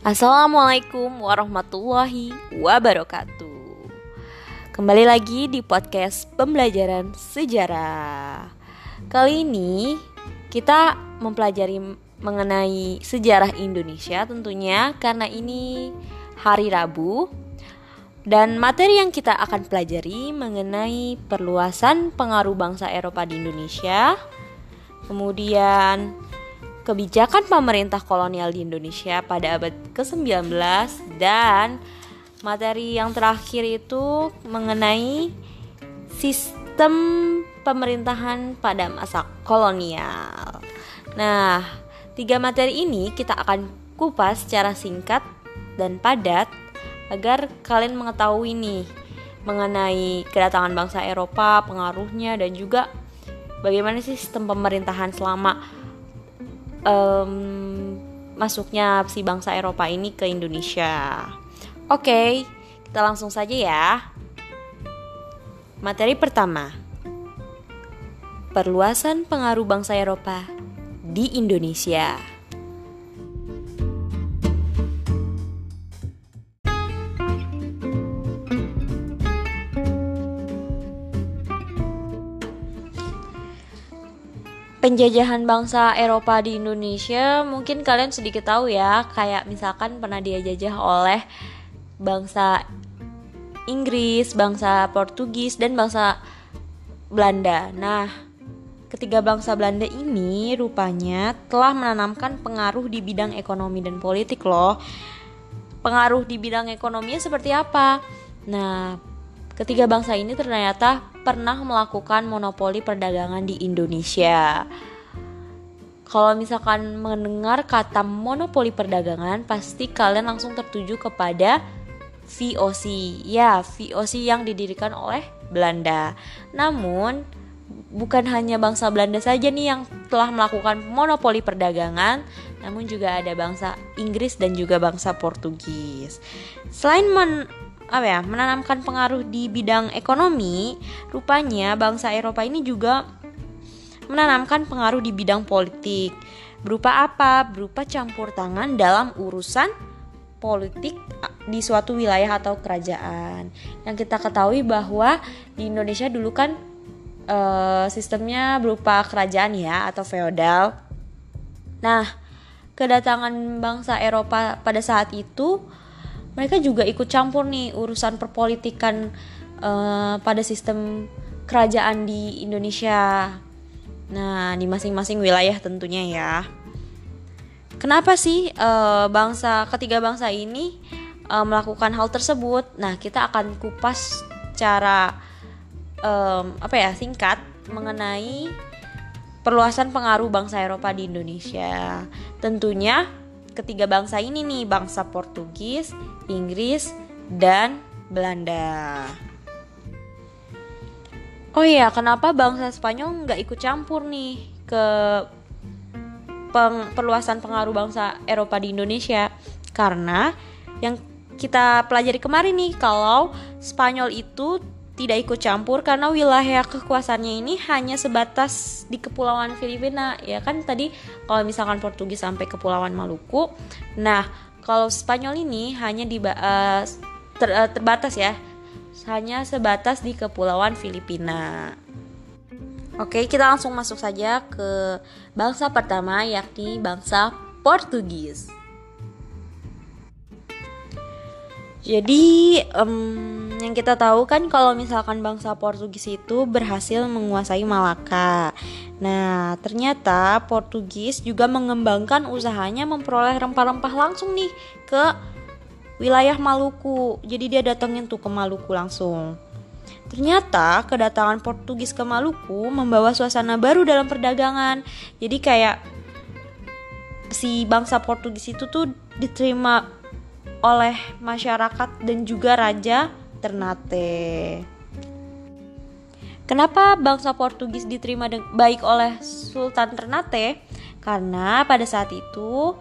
Assalamualaikum warahmatullahi wabarakatuh. Kembali lagi di podcast pembelajaran sejarah. Kali ini kita mempelajari mengenai sejarah Indonesia tentunya karena ini hari Rabu dan materi yang kita akan pelajari mengenai perluasan pengaruh bangsa Eropa di Indonesia. Kemudian kebijakan pemerintah kolonial di Indonesia pada abad ke-19 dan materi yang terakhir itu mengenai sistem pemerintahan pada masa kolonial. Nah, tiga materi ini kita akan kupas secara singkat dan padat agar kalian mengetahui nih mengenai kedatangan bangsa Eropa, pengaruhnya dan juga bagaimana sih sistem pemerintahan selama um, masuknya si bangsa Eropa ini ke Indonesia. Oke, okay, kita langsung saja ya. Materi pertama. Perluasan pengaruh bangsa Eropa di Indonesia. Penjajahan bangsa Eropa di Indonesia mungkin kalian sedikit tahu ya kayak misalkan pernah dijajah oleh bangsa Inggris, bangsa Portugis dan bangsa Belanda. Nah, ketiga bangsa Belanda ini rupanya telah menanamkan pengaruh di bidang ekonomi dan politik loh. Pengaruh di bidang ekonominya seperti apa? Nah, ketiga bangsa ini ternyata pernah melakukan monopoli perdagangan di Indonesia. Kalau misalkan mendengar kata monopoli perdagangan, pasti kalian langsung tertuju kepada VOC. Ya, VOC yang didirikan oleh Belanda. Namun, bukan hanya bangsa Belanda saja nih yang telah melakukan monopoli perdagangan, namun juga ada bangsa Inggris dan juga bangsa Portugis. Selain men apa ya menanamkan pengaruh di bidang ekonomi, rupanya bangsa Eropa ini juga menanamkan pengaruh di bidang politik. Berupa apa? Berupa campur tangan dalam urusan politik di suatu wilayah atau kerajaan. Yang kita ketahui bahwa di Indonesia dulu kan e, sistemnya berupa kerajaan ya atau feodal. Nah, kedatangan bangsa Eropa pada saat itu mereka juga ikut campur nih urusan perpolitikan uh, pada sistem kerajaan di Indonesia. Nah, di masing-masing wilayah tentunya ya. Kenapa sih uh, bangsa ketiga bangsa ini uh, melakukan hal tersebut? Nah, kita akan kupas cara um, apa ya singkat mengenai perluasan pengaruh bangsa Eropa di Indonesia. Tentunya ketiga bangsa ini nih, bangsa Portugis, Inggris, dan Belanda. Oh iya, kenapa bangsa Spanyol nggak ikut campur nih ke peng perluasan pengaruh bangsa Eropa di Indonesia? Karena yang kita pelajari kemarin nih, kalau Spanyol itu tidak ikut campur karena wilayah kekuasaannya ini hanya sebatas di kepulauan Filipina ya kan? Tadi kalau misalkan Portugis sampai kepulauan Maluku nah kalau Spanyol ini hanya di uh, ter, uh, terbatas ya hanya sebatas di kepulauan Filipina. Oke kita langsung masuk saja ke bangsa pertama yakni bangsa Portugis jadi um, yang kita tahu kan kalau misalkan bangsa Portugis itu berhasil menguasai Malaka. Nah, ternyata Portugis juga mengembangkan usahanya memperoleh rempah-rempah langsung nih ke wilayah Maluku. Jadi dia datengin tuh ke Maluku langsung. Ternyata kedatangan Portugis ke Maluku membawa suasana baru dalam perdagangan. Jadi kayak si bangsa Portugis itu tuh diterima oleh masyarakat dan juga raja Ternate. Kenapa bangsa Portugis diterima baik oleh Sultan Ternate? Karena pada saat itu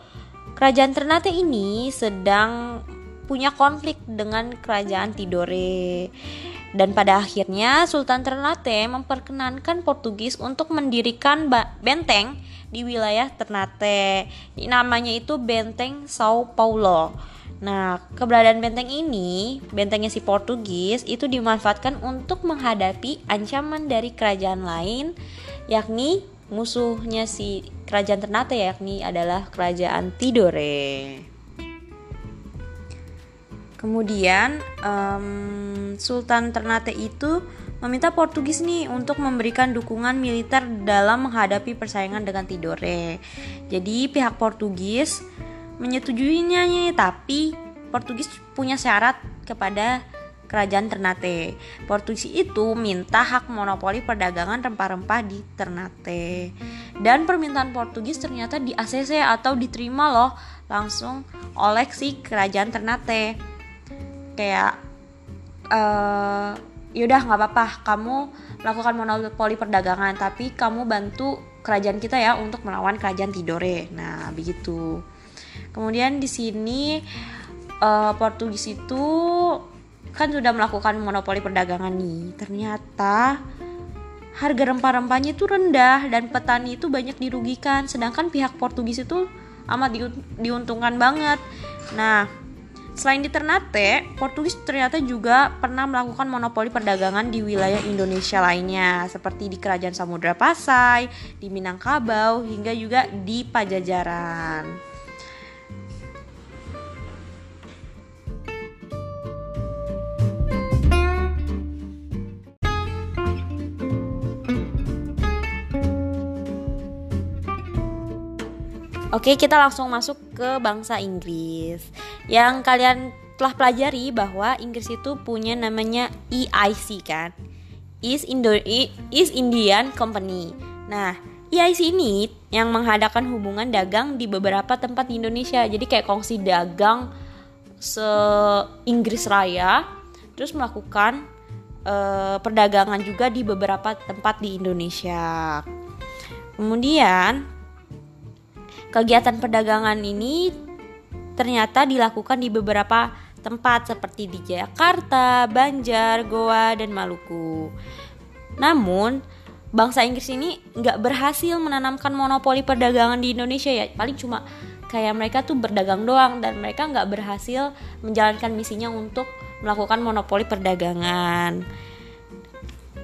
kerajaan Ternate ini sedang punya konflik dengan kerajaan Tidore. Dan pada akhirnya Sultan Ternate memperkenankan Portugis untuk mendirikan benteng di wilayah Ternate. Namanya itu Benteng Sao Paulo. Nah, keberadaan benteng ini, bentengnya si Portugis, itu dimanfaatkan untuk menghadapi ancaman dari kerajaan lain, yakni musuhnya si kerajaan Ternate, yakni adalah kerajaan Tidore. Kemudian um, Sultan Ternate itu meminta Portugis nih untuk memberikan dukungan militer dalam menghadapi persaingan dengan Tidore. Jadi pihak Portugis menyetujuinya nih, tapi Portugis punya syarat kepada kerajaan Ternate. Portugis itu minta hak monopoli perdagangan rempah-rempah di Ternate. Dan permintaan Portugis ternyata di ACC atau diterima loh langsung oleh si kerajaan Ternate kayak uh, yaudah nggak apa-apa kamu melakukan monopoli perdagangan tapi kamu bantu kerajaan kita ya untuk melawan kerajaan Tidore nah begitu kemudian di sini uh, Portugis itu kan sudah melakukan monopoli perdagangan nih. Ternyata harga rempah-rempahnya itu rendah dan petani itu banyak dirugikan. Sedangkan pihak Portugis itu amat diuntungkan banget. Nah Selain di Ternate, Portugis ternyata juga pernah melakukan monopoli perdagangan di wilayah Indonesia lainnya, seperti di Kerajaan Samudra Pasai, di Minangkabau, hingga juga di Pajajaran. Oke, kita langsung masuk ke bangsa Inggris. Yang kalian telah pelajari bahwa Inggris itu punya namanya EIC kan. East, Indo East Indian Company. Nah, EIC ini yang mengadakan hubungan dagang di beberapa tempat di Indonesia. Jadi kayak kongsi dagang se Inggris Raya, terus melakukan uh, perdagangan juga di beberapa tempat di Indonesia. Kemudian Kegiatan perdagangan ini ternyata dilakukan di beberapa tempat seperti di Jakarta, Banjar, Goa, dan Maluku. Namun, bangsa Inggris ini nggak berhasil menanamkan monopoli perdagangan di Indonesia ya. Paling cuma kayak mereka tuh berdagang doang dan mereka nggak berhasil menjalankan misinya untuk melakukan monopoli perdagangan.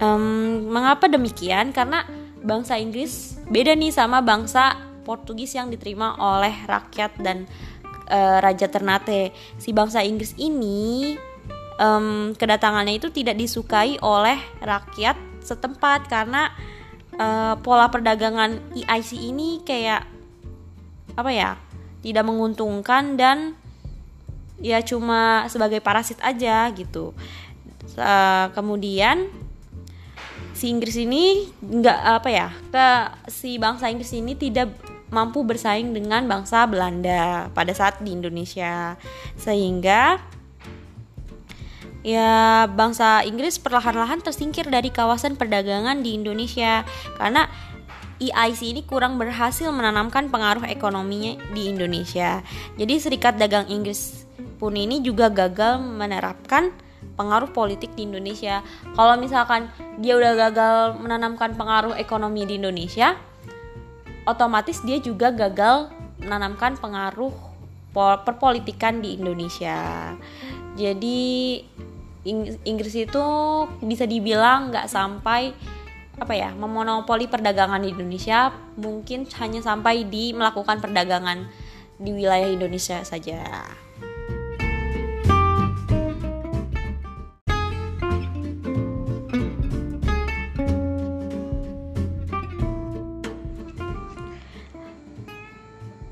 Um, mengapa demikian? Karena bangsa Inggris beda nih sama bangsa Portugis yang diterima oleh rakyat dan uh, Raja Ternate. Si bangsa Inggris ini um, kedatangannya itu tidak disukai oleh rakyat setempat karena uh, pola perdagangan EIC ini kayak apa ya tidak menguntungkan dan ya cuma sebagai parasit aja gitu. Uh, kemudian si Inggris ini nggak apa ya ke si bangsa Inggris ini tidak mampu bersaing dengan bangsa Belanda pada saat di Indonesia sehingga ya bangsa Inggris perlahan-lahan tersingkir dari kawasan perdagangan di Indonesia karena EIC ini kurang berhasil menanamkan pengaruh ekonominya di Indonesia. Jadi Serikat Dagang Inggris pun ini juga gagal menerapkan pengaruh politik di Indonesia. Kalau misalkan dia udah gagal menanamkan pengaruh ekonomi di Indonesia, otomatis dia juga gagal menanamkan pengaruh perpolitikan di Indonesia. Jadi Inggris itu bisa dibilang nggak sampai apa ya memonopoli perdagangan di Indonesia mungkin hanya sampai di melakukan perdagangan di wilayah Indonesia saja.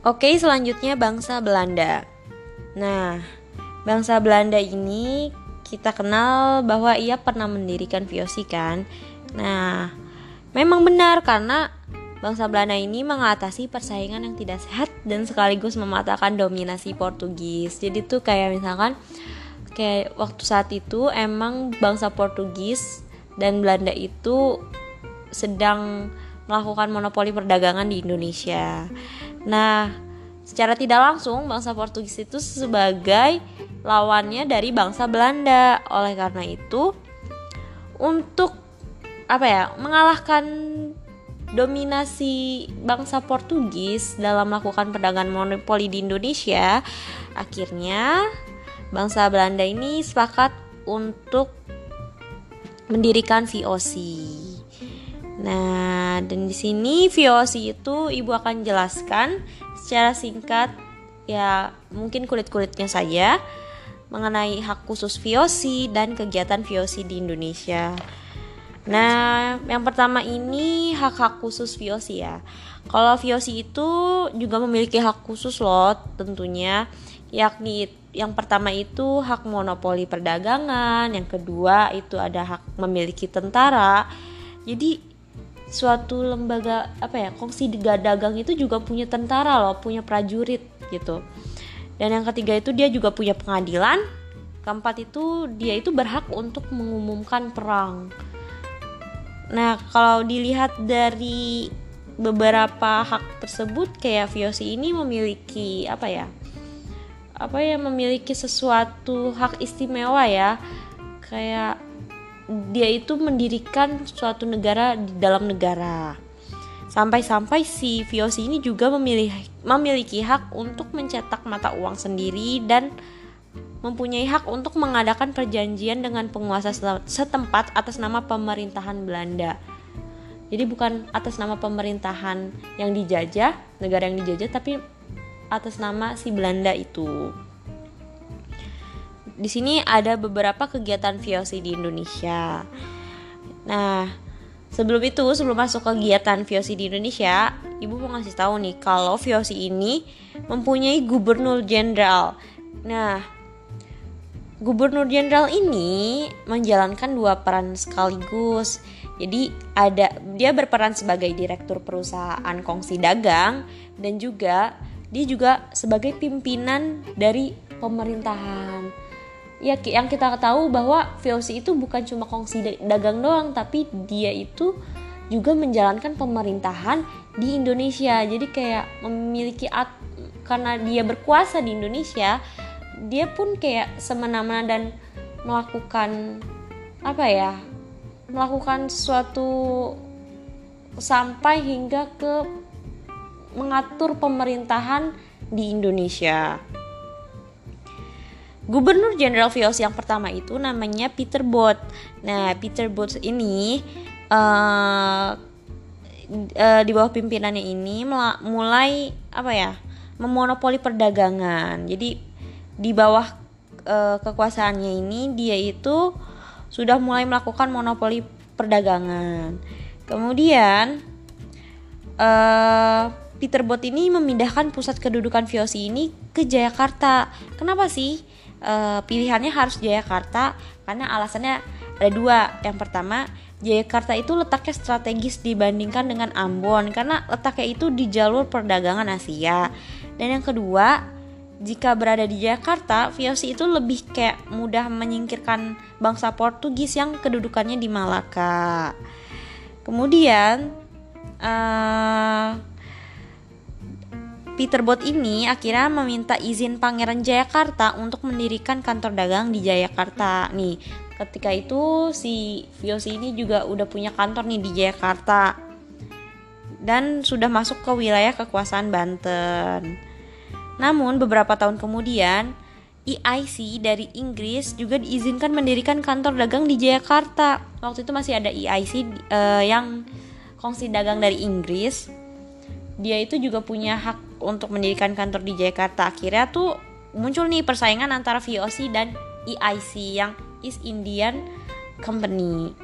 Oke, selanjutnya bangsa Belanda. Nah, bangsa Belanda ini kita kenal bahwa ia pernah mendirikan VOC kan. Nah, memang benar karena bangsa Belanda ini mengatasi persaingan yang tidak sehat dan sekaligus mematahkan dominasi Portugis. Jadi tuh kayak misalkan kayak waktu saat itu emang bangsa Portugis dan Belanda itu sedang melakukan monopoli perdagangan di Indonesia. Nah, secara tidak langsung bangsa Portugis itu sebagai lawannya dari bangsa Belanda. Oleh karena itu, untuk apa ya mengalahkan dominasi bangsa Portugis dalam melakukan perdagangan monopoli di Indonesia, akhirnya bangsa Belanda ini sepakat untuk mendirikan VOC. Nah, dan di sini VOC itu ibu akan jelaskan secara singkat ya mungkin kulit-kulitnya saja mengenai hak khusus VOC dan kegiatan VOC di Indonesia. Nah, yang pertama ini hak-hak khusus VOC ya. Kalau VOC itu juga memiliki hak khusus loh tentunya, yakni yang pertama itu hak monopoli perdagangan, yang kedua itu ada hak memiliki tentara. Jadi suatu lembaga apa ya, kongsi dagang itu juga punya tentara loh, punya prajurit gitu. Dan yang ketiga itu dia juga punya pengadilan. Keempat itu dia itu berhak untuk mengumumkan perang Nah, kalau dilihat dari beberapa hak tersebut kayak VOC ini memiliki apa ya? Apa ya memiliki sesuatu hak istimewa ya. Kayak dia itu mendirikan suatu negara di dalam negara. Sampai-sampai si VOC ini juga memilih, memiliki hak untuk mencetak mata uang sendiri dan mempunyai hak untuk mengadakan perjanjian dengan penguasa setempat atas nama pemerintahan Belanda. Jadi bukan atas nama pemerintahan yang dijajah, negara yang dijajah, tapi atas nama si Belanda itu. Di sini ada beberapa kegiatan VOC di Indonesia. Nah, sebelum itu, sebelum masuk kegiatan VOC di Indonesia, Ibu mau ngasih tahu nih kalau VOC ini mempunyai gubernur jenderal. Nah, Gubernur Jenderal ini menjalankan dua peran sekaligus. Jadi ada dia berperan sebagai direktur perusahaan kongsi dagang dan juga dia juga sebagai pimpinan dari pemerintahan. Ya yang kita tahu bahwa VOC itu bukan cuma kongsi dagang doang tapi dia itu juga menjalankan pemerintahan di Indonesia. Jadi kayak memiliki karena dia berkuasa di Indonesia, dia pun kayak semena-mena dan melakukan apa ya melakukan sesuatu sampai hingga ke mengatur pemerintahan di Indonesia. Gubernur Jenderal VOC yang pertama itu namanya Peter Bot. Nah, Peter Bot ini uh, uh, di bawah pimpinannya ini mulai apa ya memonopoli perdagangan. Jadi di bawah e, kekuasaannya ini dia itu sudah mulai melakukan monopoli perdagangan. Kemudian e, Peter Bot ini memindahkan pusat kedudukan VOC ini ke Jakarta. Kenapa sih e, pilihannya harus Jakarta? Karena alasannya ada dua. Yang pertama, Jakarta itu letaknya strategis dibandingkan dengan Ambon karena letaknya itu di jalur perdagangan Asia. Dan yang kedua, jika berada di Jakarta, VOC itu lebih kayak mudah menyingkirkan bangsa Portugis yang kedudukannya di Malaka. Kemudian uh, Peter Bot ini akhirnya meminta izin Pangeran Jayakarta untuk mendirikan kantor dagang di Jayakarta. Nih, ketika itu si VOC ini juga udah punya kantor nih di Jayakarta dan sudah masuk ke wilayah kekuasaan Banten. Namun beberapa tahun kemudian, EIC dari Inggris juga diizinkan mendirikan kantor dagang di Jakarta. Waktu itu masih ada EIC uh, eh, yang kongsi dagang dari Inggris. Dia itu juga punya hak untuk mendirikan kantor di Jakarta. Akhirnya tuh muncul nih persaingan antara VOC dan EIC yang East Indian Company.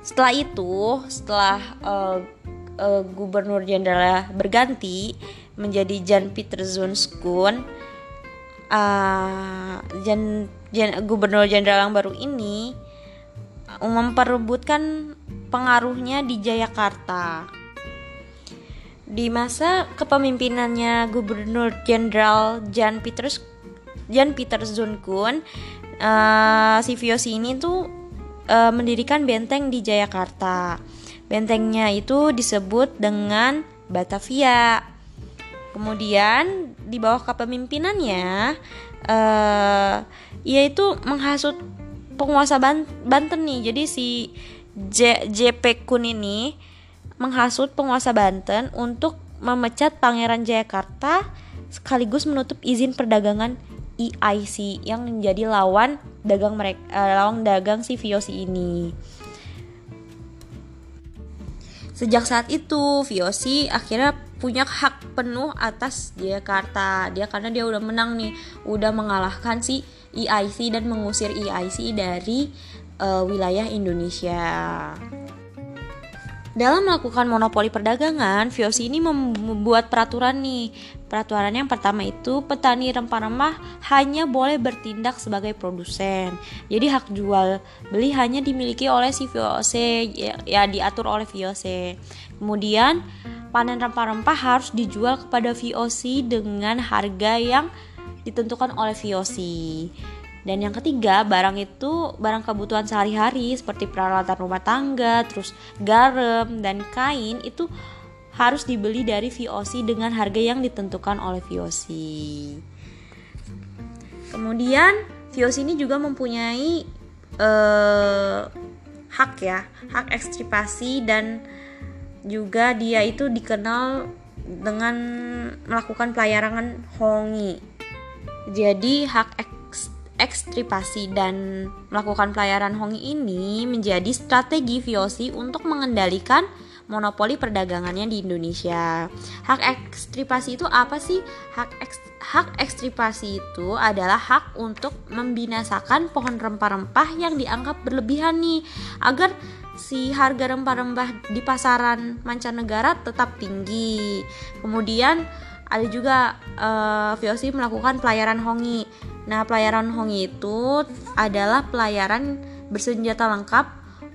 Setelah itu, setelah uh, uh, gubernur jenderal berganti, menjadi Jan Peter Zoonskun uh, Jan, Jan gubernur jenderal yang baru ini memperebutkan pengaruhnya di Jayakarta. Di masa kepemimpinannya Gubernur Jenderal Jan Peters Jan Peter Zonkun, uh, si Viosi ini tuh uh, mendirikan benteng di Jayakarta. Bentengnya itu disebut dengan Batavia. Kemudian di bawah kepemimpinannya uh, ia itu menghasut penguasa Banten nih. Jadi si J JP Kun ini menghasut penguasa Banten untuk memecat Pangeran Jayakarta sekaligus menutup izin perdagangan EIC yang menjadi lawan dagang mereka uh, lawan dagang si VOC ini. Sejak saat itu, VOC akhirnya punya hak penuh atas Jakarta. Dia karena dia udah menang nih, udah mengalahkan si EIC dan mengusir EIC dari uh, wilayah Indonesia. Dalam melakukan monopoli perdagangan, VOC ini membuat peraturan nih. Peraturan yang pertama itu petani rempah-rempah hanya boleh bertindak sebagai produsen. Jadi hak jual beli hanya dimiliki oleh si VOC ya, ya diatur oleh VOC. Kemudian panen rempah-rempah harus dijual kepada VOC dengan harga yang ditentukan oleh VOC. Dan yang ketiga, barang itu barang kebutuhan sehari-hari seperti peralatan rumah tangga, terus garam dan kain itu harus dibeli dari VOC dengan harga yang ditentukan oleh VOC. Kemudian VOC ini juga mempunyai eh, hak ya, hak ekstripasi dan juga dia itu dikenal dengan melakukan pelayaran hongi. Jadi hak ekstripasi dan melakukan pelayaran hongi ini menjadi strategi VOC untuk mengendalikan monopoli perdagangannya di Indonesia. Hak ekstripasi itu apa sih? Hak eks, hak ekstripasi itu adalah hak untuk membinasakan pohon rempah-rempah yang dianggap berlebihan nih agar si harga rempah-rempah di pasaran mancanegara tetap tinggi. Kemudian ada juga uh, eh, VOC melakukan pelayaran hongi. Nah, pelayaran hongi itu adalah pelayaran bersenjata lengkap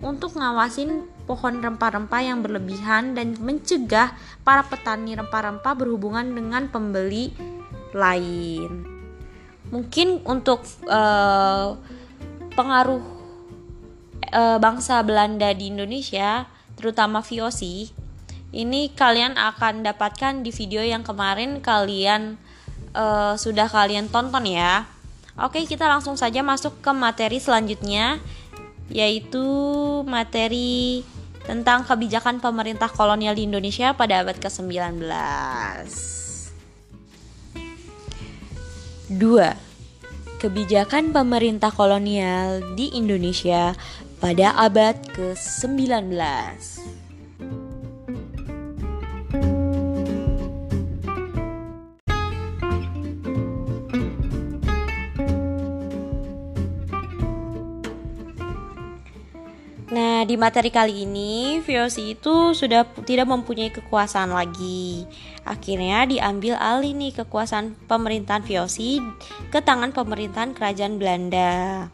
untuk ngawasin pohon rempah-rempah yang berlebihan dan mencegah para petani rempah-rempah berhubungan dengan pembeli lain. Mungkin untuk uh, pengaruh uh, bangsa Belanda di Indonesia, terutama VOC, ini kalian akan dapatkan di video yang kemarin kalian uh, sudah kalian tonton ya. Oke, kita langsung saja masuk ke materi selanjutnya yaitu materi tentang kebijakan pemerintah kolonial di Indonesia pada abad ke-19. 2. Kebijakan pemerintah kolonial di Indonesia pada abad ke-19. Di materi kali ini, VOC itu sudah tidak mempunyai kekuasaan lagi. Akhirnya diambil alih nih kekuasaan pemerintahan VOC ke tangan pemerintahan kerajaan Belanda.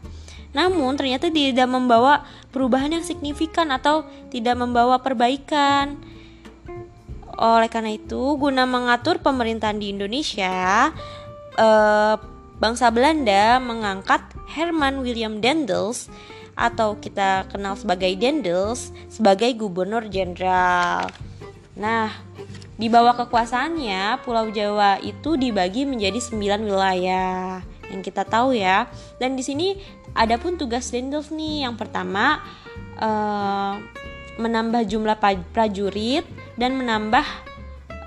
Namun ternyata tidak membawa perubahan yang signifikan atau tidak membawa perbaikan. Oleh karena itu, guna mengatur pemerintahan di Indonesia, eh, bangsa Belanda mengangkat Herman William Dendels atau kita kenal sebagai Dendels sebagai gubernur jenderal. Nah, di bawah kekuasaannya Pulau Jawa itu dibagi menjadi 9 wilayah yang kita tahu ya. Dan di sini ada pun tugas Dendels nih. Yang pertama uh, menambah jumlah prajurit dan menambah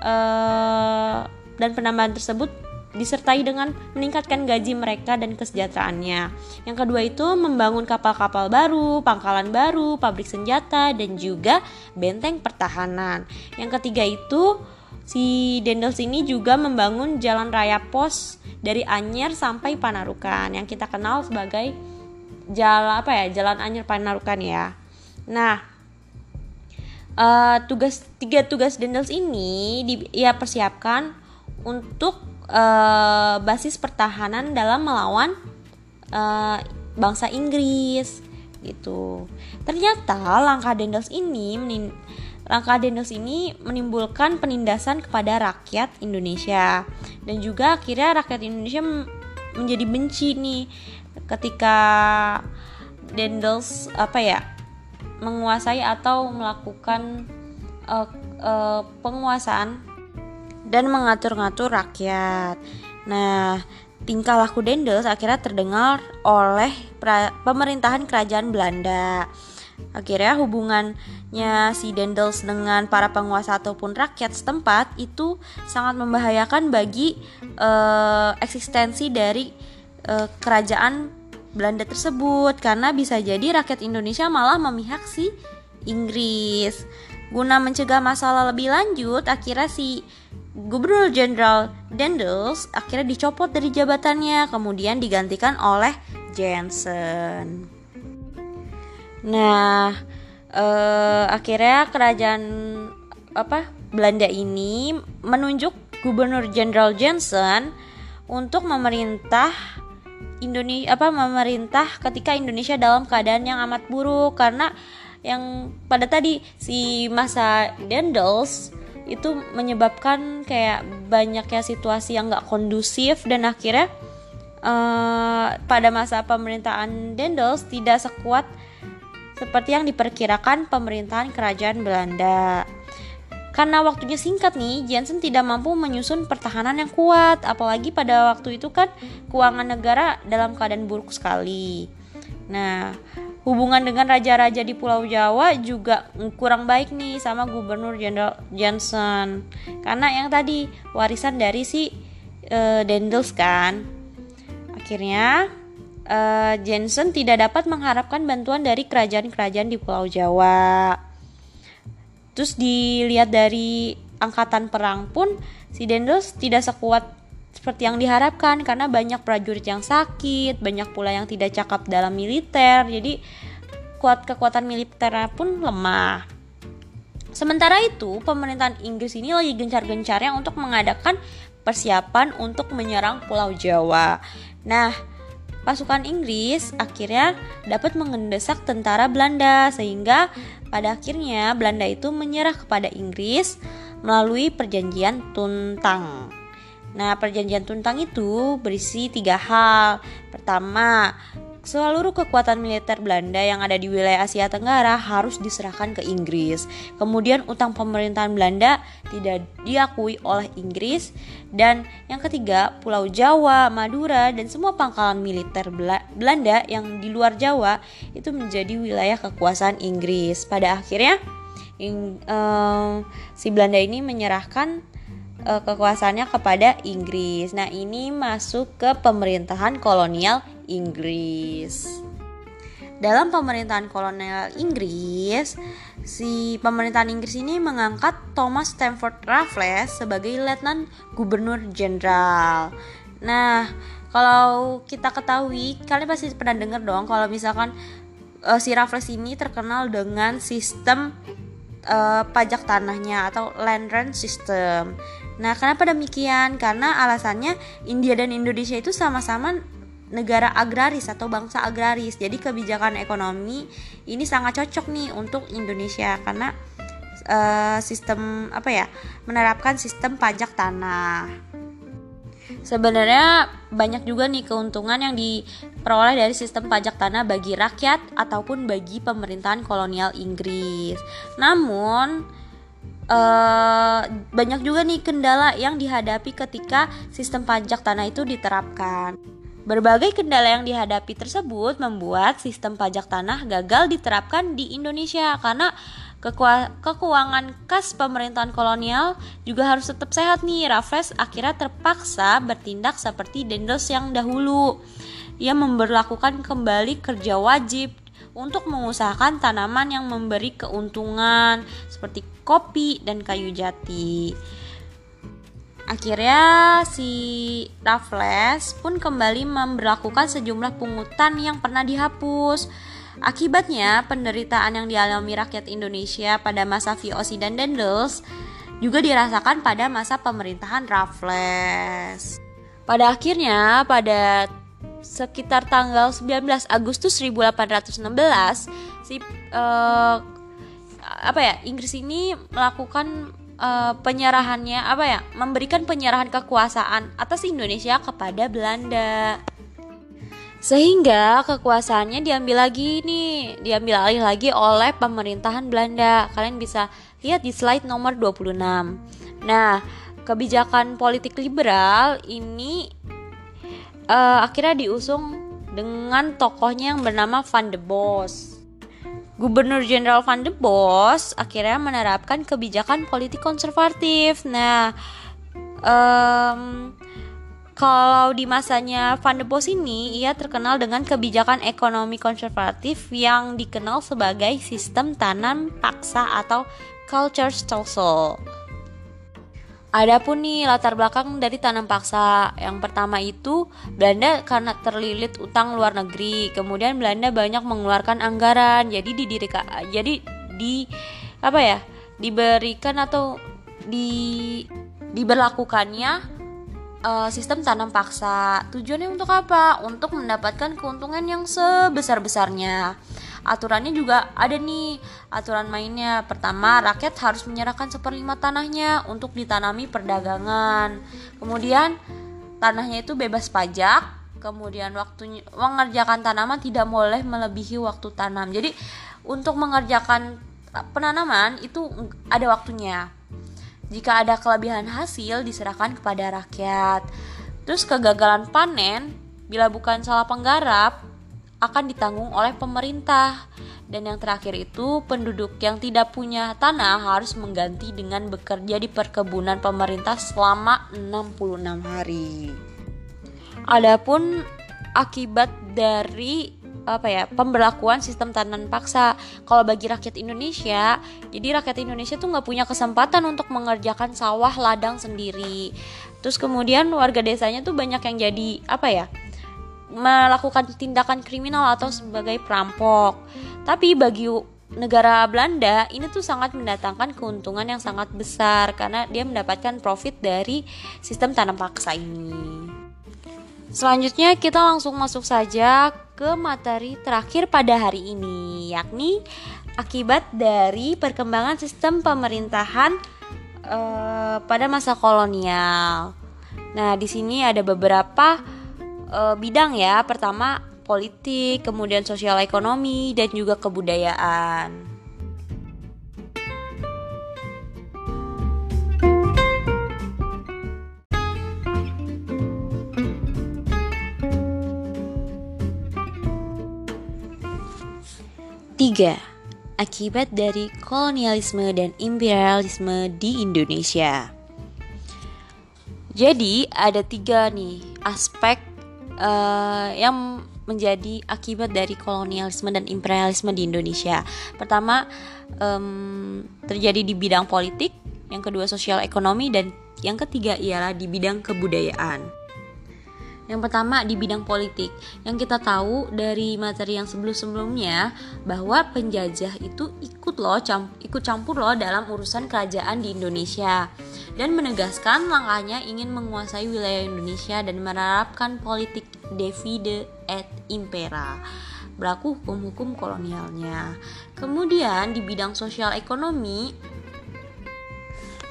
uh, dan penambahan tersebut disertai dengan meningkatkan gaji mereka dan kesejahteraannya. Yang kedua itu membangun kapal-kapal baru, pangkalan baru, pabrik senjata, dan juga benteng pertahanan. Yang ketiga itu si Dendels ini juga membangun jalan raya pos dari Anyer sampai Panarukan yang kita kenal sebagai jalan apa ya jalan Anyer Panarukan ya. Nah, uh, tugas tiga tugas Dendels ini di, ia persiapkan untuk uh, basis pertahanan dalam melawan uh, bangsa Inggris gitu. Ternyata langkah Dendels ini langkah Dendels ini menimbulkan penindasan kepada rakyat Indonesia dan juga akhirnya rakyat Indonesia menjadi benci nih ketika Dendels apa ya menguasai atau melakukan uh, uh, penguasaan dan mengatur-ngatur rakyat. Nah, tingkah laku Dendels akhirnya terdengar oleh pemerintahan kerajaan Belanda. Akhirnya hubungannya si Dendels dengan para penguasa ataupun rakyat setempat itu sangat membahayakan bagi uh, eksistensi dari uh, kerajaan Belanda tersebut karena bisa jadi rakyat Indonesia malah memihak si Inggris. Guna mencegah masalah lebih lanjut, akhirnya si Gubernur Jenderal Dendels akhirnya dicopot dari jabatannya, kemudian digantikan oleh Jensen. Nah, eh, akhirnya kerajaan apa Belanda ini menunjuk Gubernur Jenderal Jensen untuk memerintah Indonesia apa memerintah ketika Indonesia dalam keadaan yang amat buruk karena yang pada tadi si masa Dendels itu menyebabkan kayak banyaknya situasi yang gak kondusif dan akhirnya uh, pada masa pemerintahan Dendels tidak sekuat seperti yang diperkirakan pemerintahan kerajaan Belanda. Karena waktunya singkat nih, Jensen tidak mampu menyusun pertahanan yang kuat, apalagi pada waktu itu kan keuangan negara dalam keadaan buruk sekali. Nah, hubungan dengan raja-raja di Pulau Jawa juga kurang baik nih sama Gubernur Jenderal Johnson karena yang tadi warisan dari si uh, Dendels kan. Akhirnya uh, Jensen tidak dapat mengharapkan bantuan dari kerajaan-kerajaan di Pulau Jawa. Terus dilihat dari angkatan perang pun si Dendels tidak sekuat seperti yang diharapkan karena banyak prajurit yang sakit, banyak pula yang tidak cakap dalam militer. Jadi kuat kekuatan militernya pun lemah. Sementara itu, pemerintahan Inggris ini lagi gencar-gencarnya untuk mengadakan persiapan untuk menyerang Pulau Jawa. Nah, pasukan Inggris akhirnya dapat mengendesak tentara Belanda sehingga pada akhirnya Belanda itu menyerah kepada Inggris melalui perjanjian Tuntang. Nah, perjanjian Tuntang itu berisi tiga hal. Pertama, seluruh kekuatan militer Belanda yang ada di wilayah Asia Tenggara harus diserahkan ke Inggris. Kemudian utang pemerintahan Belanda tidak diakui oleh Inggris dan yang ketiga Pulau Jawa, Madura dan semua pangkalan militer Belanda yang di luar Jawa itu menjadi wilayah kekuasaan Inggris. Pada akhirnya in, uh, si Belanda ini menyerahkan uh, kekuasaannya kepada Inggris. Nah, ini masuk ke pemerintahan kolonial Inggris. Dalam pemerintahan kolonial Inggris, si pemerintahan Inggris ini mengangkat Thomas Stamford Raffles sebagai letnan gubernur jenderal. Nah, kalau kita ketahui, kalian pasti pernah dengar dong kalau misalkan uh, si Raffles ini terkenal dengan sistem uh, pajak tanahnya atau land rent system. Nah, kenapa demikian? Karena alasannya India dan Indonesia itu sama-sama negara agraris atau bangsa agraris. Jadi kebijakan ekonomi ini sangat cocok nih untuk Indonesia karena uh, sistem apa ya? menerapkan sistem pajak tanah. Sebenarnya banyak juga nih keuntungan yang diperoleh dari sistem pajak tanah bagi rakyat ataupun bagi pemerintahan kolonial Inggris. Namun uh, banyak juga nih kendala yang dihadapi ketika sistem pajak tanah itu diterapkan. Berbagai kendala yang dihadapi tersebut membuat sistem pajak tanah gagal diterapkan di Indonesia karena kekuangan kas pemerintahan kolonial juga harus tetap sehat nih. Raffles akhirnya terpaksa bertindak seperti Dendels yang dahulu. Ia memperlakukan kembali kerja wajib untuk mengusahakan tanaman yang memberi keuntungan seperti kopi dan kayu jati. Akhirnya si Raffles pun kembali memperlakukan sejumlah pungutan yang pernah dihapus. Akibatnya, penderitaan yang dialami rakyat Indonesia pada masa VOC dan Dendels juga dirasakan pada masa pemerintahan Raffles. Pada akhirnya, pada sekitar tanggal 19 Agustus 1816, si uh, apa ya Inggris ini melakukan uh, penyerahannya apa ya memberikan penyerahan kekuasaan atas Indonesia kepada Belanda. Sehingga kekuasaannya diambil lagi nih diambil alih lagi oleh pemerintahan Belanda. Kalian bisa lihat di slide nomor 26 nah kebijakan politik liberal ini uh, akhirnya diusung dengan tokohnya yang bernama Van de Bos. Gubernur Jenderal Van de Bos akhirnya menerapkan kebijakan politik konservatif. Nah, um, kalau di masanya Van de Bos ini, ia terkenal dengan kebijakan ekonomi konservatif yang dikenal sebagai sistem tanam paksa atau culture stelsel. Adapun nih latar belakang dari tanam paksa. Yang pertama itu Belanda karena terlilit utang luar negeri. Kemudian Belanda banyak mengeluarkan anggaran. Jadi didirikan jadi di apa ya? diberikan atau di diberlakukannya uh, sistem tanam paksa. Tujuannya untuk apa? Untuk mendapatkan keuntungan yang sebesar-besarnya aturannya juga ada nih. Aturan mainnya pertama rakyat harus menyerahkan seperlima tanahnya untuk ditanami perdagangan. Kemudian tanahnya itu bebas pajak kemudian waktu mengerjakan tanaman tidak boleh melebihi waktu tanam. Jadi untuk mengerjakan penanaman itu ada waktunya. Jika ada kelebihan hasil diserahkan kepada rakyat. Terus kegagalan panen bila bukan salah penggarap akan ditanggung oleh pemerintah. Dan yang terakhir itu, penduduk yang tidak punya tanah harus mengganti dengan bekerja di perkebunan pemerintah selama 66 hari. Adapun akibat dari apa ya pemberlakuan sistem tanam paksa kalau bagi rakyat Indonesia jadi rakyat Indonesia tuh nggak punya kesempatan untuk mengerjakan sawah ladang sendiri terus kemudian warga desanya tuh banyak yang jadi apa ya melakukan tindakan kriminal atau sebagai perampok. Tapi bagi negara Belanda ini tuh sangat mendatangkan keuntungan yang sangat besar karena dia mendapatkan profit dari sistem tanam paksa ini. Selanjutnya kita langsung masuk saja ke materi terakhir pada hari ini, yakni akibat dari perkembangan sistem pemerintahan uh, pada masa kolonial. Nah, di sini ada beberapa uh, bidang ya. Pertama politik, kemudian sosial ekonomi dan juga kebudayaan. Tiga, akibat dari kolonialisme dan imperialisme di Indonesia. Jadi ada tiga nih aspek uh, yang menjadi akibat dari kolonialisme dan imperialisme di Indonesia. Pertama, um, terjadi di bidang politik, yang kedua sosial ekonomi, dan yang ketiga ialah di bidang kebudayaan. Yang pertama di bidang politik, yang kita tahu dari materi yang sebelum-sebelumnya bahwa penjajah itu ikut loh, camp ikut campur loh dalam urusan kerajaan di Indonesia dan menegaskan langkahnya ingin menguasai wilayah Indonesia dan menerapkan politik divide et impera berlaku hukum-hukum kolonialnya. Kemudian di bidang sosial ekonomi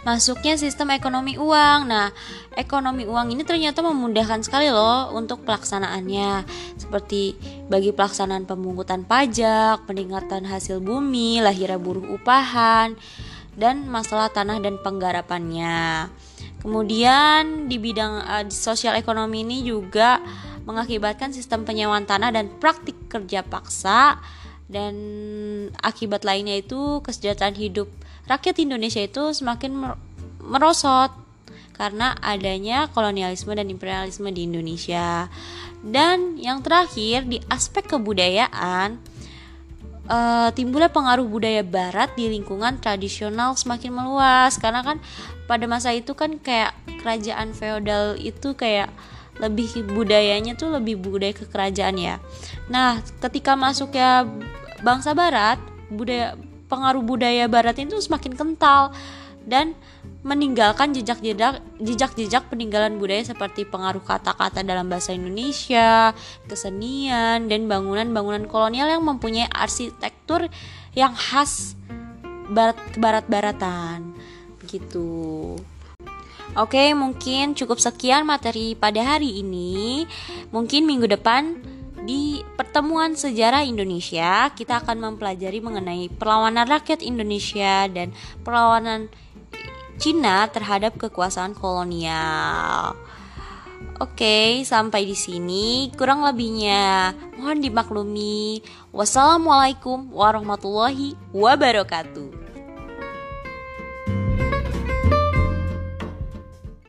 masuknya sistem ekonomi uang. Nah, ekonomi uang ini ternyata memudahkan sekali loh untuk pelaksanaannya. Seperti bagi pelaksanaan pemungutan pajak, peningkatan hasil bumi, lahirnya buruh upahan, dan masalah tanah dan penggarapannya. Kemudian di bidang uh, sosial ekonomi ini juga mengakibatkan sistem penyewaan tanah dan praktik kerja paksa dan akibat lainnya itu kesejahteraan hidup rakyat Indonesia itu semakin merosot karena adanya kolonialisme dan imperialisme di Indonesia. Dan yang terakhir di aspek kebudayaan uh, timbulnya pengaruh budaya barat di lingkungan tradisional semakin meluas karena kan pada masa itu kan kayak kerajaan feodal itu kayak lebih budayanya tuh lebih budaya kekerajaan ya. Nah, ketika masuk ya bangsa barat, budaya pengaruh budaya barat itu semakin kental dan meninggalkan jejak-jejak jejak-jejak peninggalan budaya seperti pengaruh kata-kata dalam bahasa Indonesia, kesenian dan bangunan-bangunan kolonial yang mempunyai arsitektur yang khas barat barat-baratan begitu. Oke, mungkin cukup sekian materi pada hari ini. Mungkin minggu depan di pertemuan sejarah Indonesia, kita akan mempelajari mengenai perlawanan rakyat Indonesia dan perlawanan Cina terhadap kekuasaan kolonial. Oke, sampai di sini kurang lebihnya mohon dimaklumi. Wassalamualaikum warahmatullahi wabarakatuh.